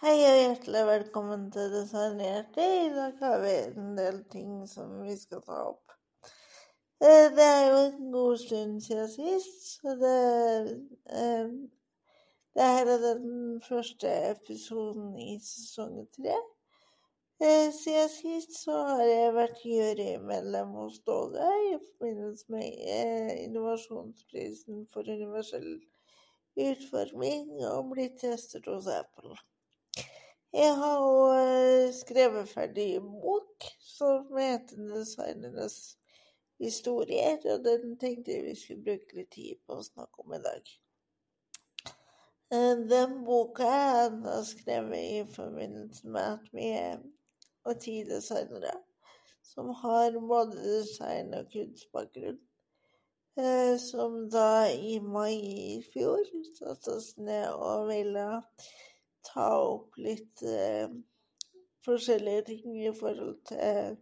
Hei og hjertelig velkommen til Designerte. I dag har vi en del ting som vi skal ta opp. Eh, Det er jo en god stund siden sist, så det eh, Det her er den første episoden i sesong tre. Eh, Siden sist så har jeg vært jurymedlem hos Ståle i forbindelse med eh, innovasjonsprisen for universell utforming og blitt testet hos Apple. Jeg har òg skrevet ferdig en bok som heter 'Designernes historier', og den tenkte jeg vi skulle bruke litt tid på å snakke om i dag. Eh, Den boka er da skrevet i forbindelse med at vi er ti designere som har både design og kunstbakgrunn. Eh, Som da i mai i fjor satte oss ned og ville ta opp litt eh, forskjellige ting i forhold til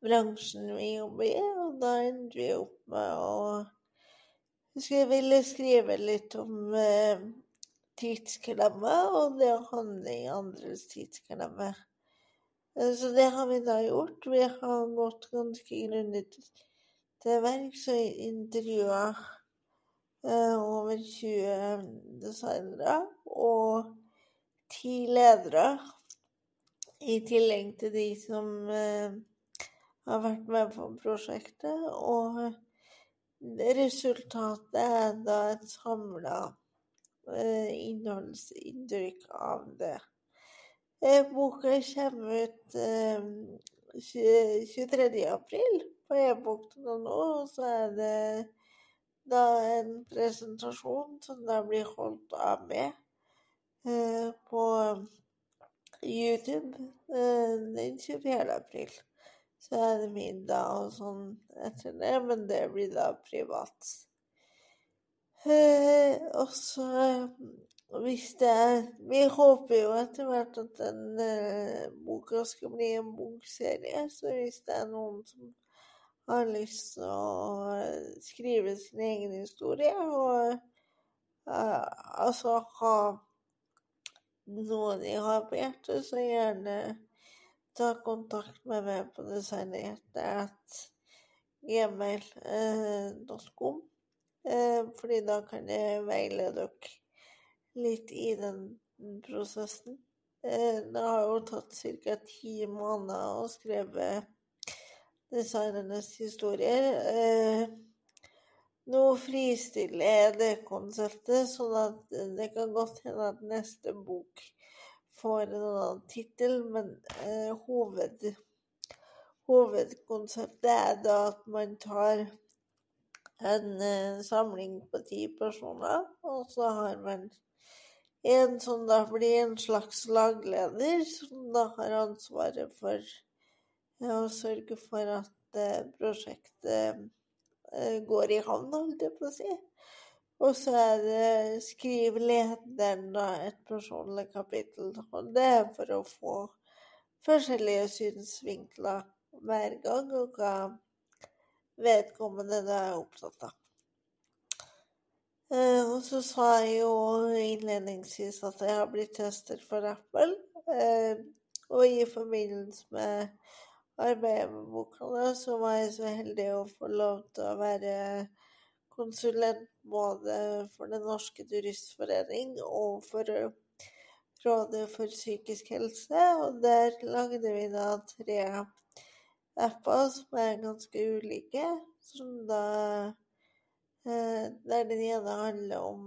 bransjen vi jobber i, og da endte vi opp med å jeg ville skrive litt om eh, tidsklemme og det å handle i andres tidsklemme. Eh, Så det har vi da gjort. Vi har gått ganske grundig til verks og intervjua eh, over 20 designere og ti ledere, i tillegg til de som eh, har vært med på prosjektet. Og resultatet er da et samla eh, innholdsinntrykk av det. Eh, Boka kommer ut eh, 20 23. april på e-bok.no, og så er det da en presentasjon som da blir holdt av meg på YouTube eh, den 24. april. Så er det middag og sånn etter det, men det blir da privat. Eh, og så eh, hvis det er Vi håper jo etter hvert at den eh, boka skal bli en bokserie, så hvis det er noen som har lyst til å eh, skrive sin egen historie og eh, altså ha noe de har på hjertet, så gjerne ta kontakt med meg på designerhjerte.gmail.com, eh, fordi da kan jeg veilede dere litt i den prosessen. Eh, Det har jo tatt ca. ti måneder å skrive designernes historier. Eh, Nå fristiller jeg det konseptet, sånn at det kan godt hende at neste bok får en annen tittel, men eh, hoved, hovedkonseptet er da at man tar en eh, samling på ti personer, og så har man en som da blir en slags lagleder, som da har ansvaret for eh, å sørge for at eh, prosjektet eh, går i havn, holdt jeg på å si. Og så er det skrivelederen da et personlig kapittel, og det er for å få forskjellige synsvinkler hver gang, og hva vedkommende da er opptatt av. Eh, og så sa jeg jo innledningsvis at jeg har blitt tester for Apple, eh, og i forbindelse med arbeidet med boka, så var jeg så heldig å få lov til å være konsulent både for Den norske turistforening og for Rådet for psykisk helse, og der lagde vi da tre apper som er ganske ulike, som da eh, Der den ene handler om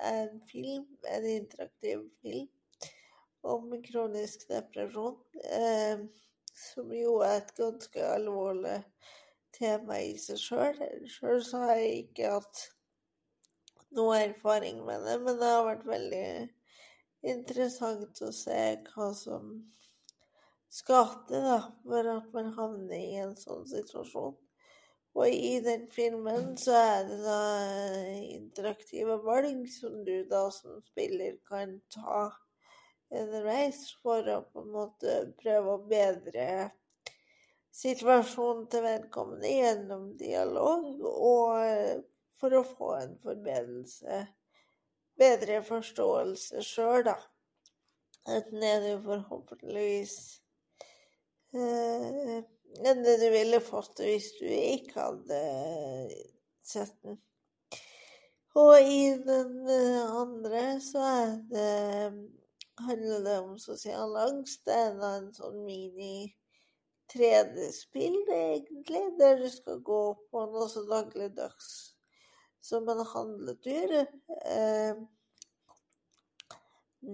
en film, en interaktiv film, om kronisk depresjon, eh, som jo er et ganske alvorlig tema i seg sjøl. Sjøl så har jeg ikke hatt noe erfaring med det, men det har vært veldig interessant å se hva som skal til da, for at man havner i en sånn situasjon. Og i den filmen så er det da interaktive valg som du da som spiller kan ta underveis for å på en måte prøve å bedre situasjonen til vedkommende gjennom dialog, og for å få en forbedrelse, bedre forståelse sjøl, da. enten er du forhåpentligvis eh, enn det du ville fått hvis du ikke hadde sett den. Og i den andre så er det handler det om sosial angst. Det er da en sånn mini 3D-spill, egentlig, der du skal gå på noe så dagligdags som en handletur. Eh,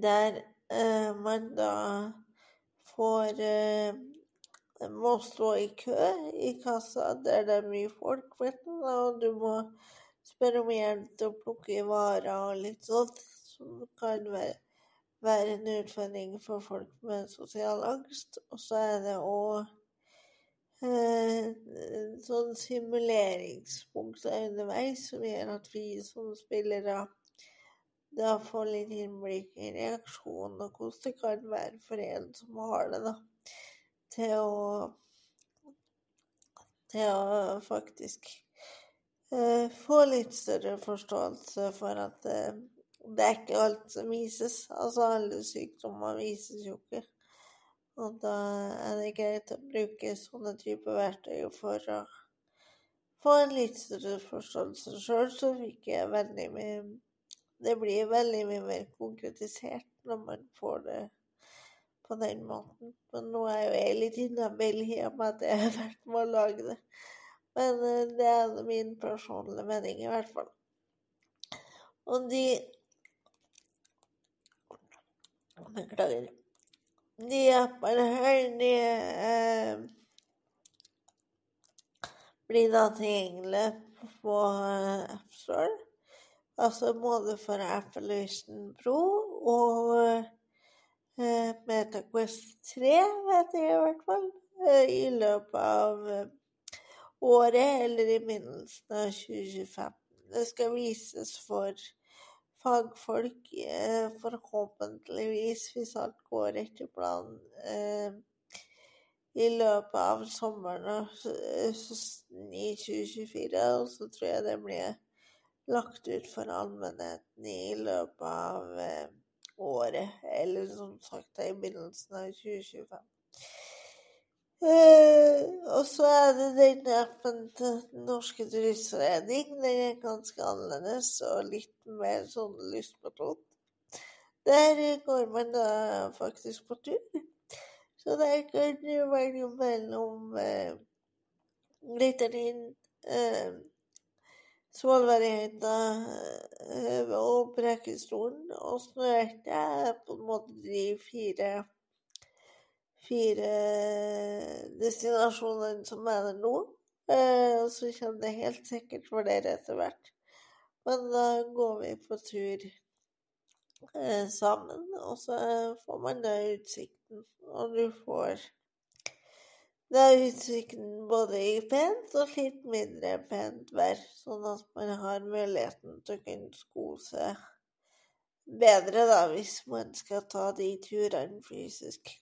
der eh, man da får eh, må stå i kø i kassa der det er mye folk, vet du, og du må spørre om hjelp til å plukke varer og litt sånt, som kan være, være en utfordring for folk med sosial angst. Og så er det òg eh, sånn simuleringspunkter underveis som gjør at vi som spillere da får litt innblikk i reaksjonen og hvordan det kan være for en som har det, da til å til å faktisk eh, få litt større forståelse for at det er ikke alt som vises. Altså, alle sykdommer vises jo ikke. Og da er det greit å bruke sånne typer verktøy for å få en litt større forståelse sjøl, så fikk jeg veldig mye Det blir veldig mye mer konkretisert når man får det på den måten. Men nå er jo jeg litt inhabil i og med at jeg har vært med å lage det. Men eh, det er min personlige mening, i hvert fall. Og de Beklager. De her, de eh, blir da tilgjengelig på eh, AppStore. Altså både for Apple Pro og eh, MetaQuest 3, vet jeg i hvert fall, eh, i løpet av året eller i begynnelsen av 2025. Det skal vises for fagfolk, forhåpentligvis, hvis alt går etter planen, i løpet av sommeren i 2024. Og så tror jeg det blir lagt ut for allmennheten i løpet av året, eller som sagt i begynnelsen av 2025. Eh, og så er det den appen til Norske Turistforening. Den er ganske annerledes og litt mer sånn lystbetont. Der går man da faktisk på tur. Så der kan du velge mellom eh, Glitterin, eh, Svolværheita eh, og Preikestolen og Snøhetta er på en måte de fire, fire destinasjoner som er der nå. Eh, og så kommer det helt sikkert flere etter hvert. Men da går vi på tur eh, sammen, og så får man da utsikten. Og du får er utsikten både i pent og litt mindre pent vær, sånn at man har muligheten til å kunne sko seg bedre da, hvis man skal ta de turene fysisk.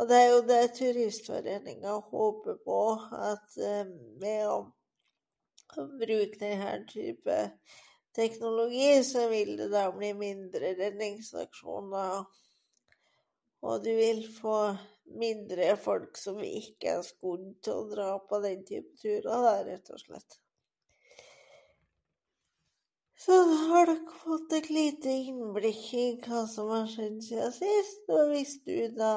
Og det er jo det Turistforeninga håper på, at eh, med å bruke denne type teknologi, så vil det da bli mindre redningsaksjoner, og du vil få mindre folk som ikke er skodd til å dra på den type turer, da, rett og slett. Så da har dere fått et lite innblikk i hva som har skjedd siden sist. Og hvis du da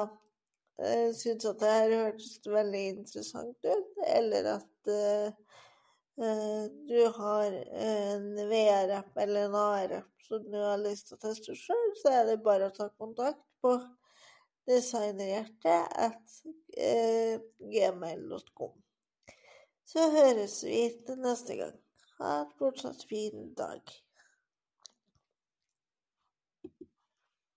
eh, syns at det her hørtes veldig interessant ut, eller at uh, du har en VR-app eller en AR-app som du har lyst til å teste sjøl, så er det bare å ta kontakt på designerhjertet at uh, gmail.com. Så høres vi til neste gang. Ha en fortsatt fin dag.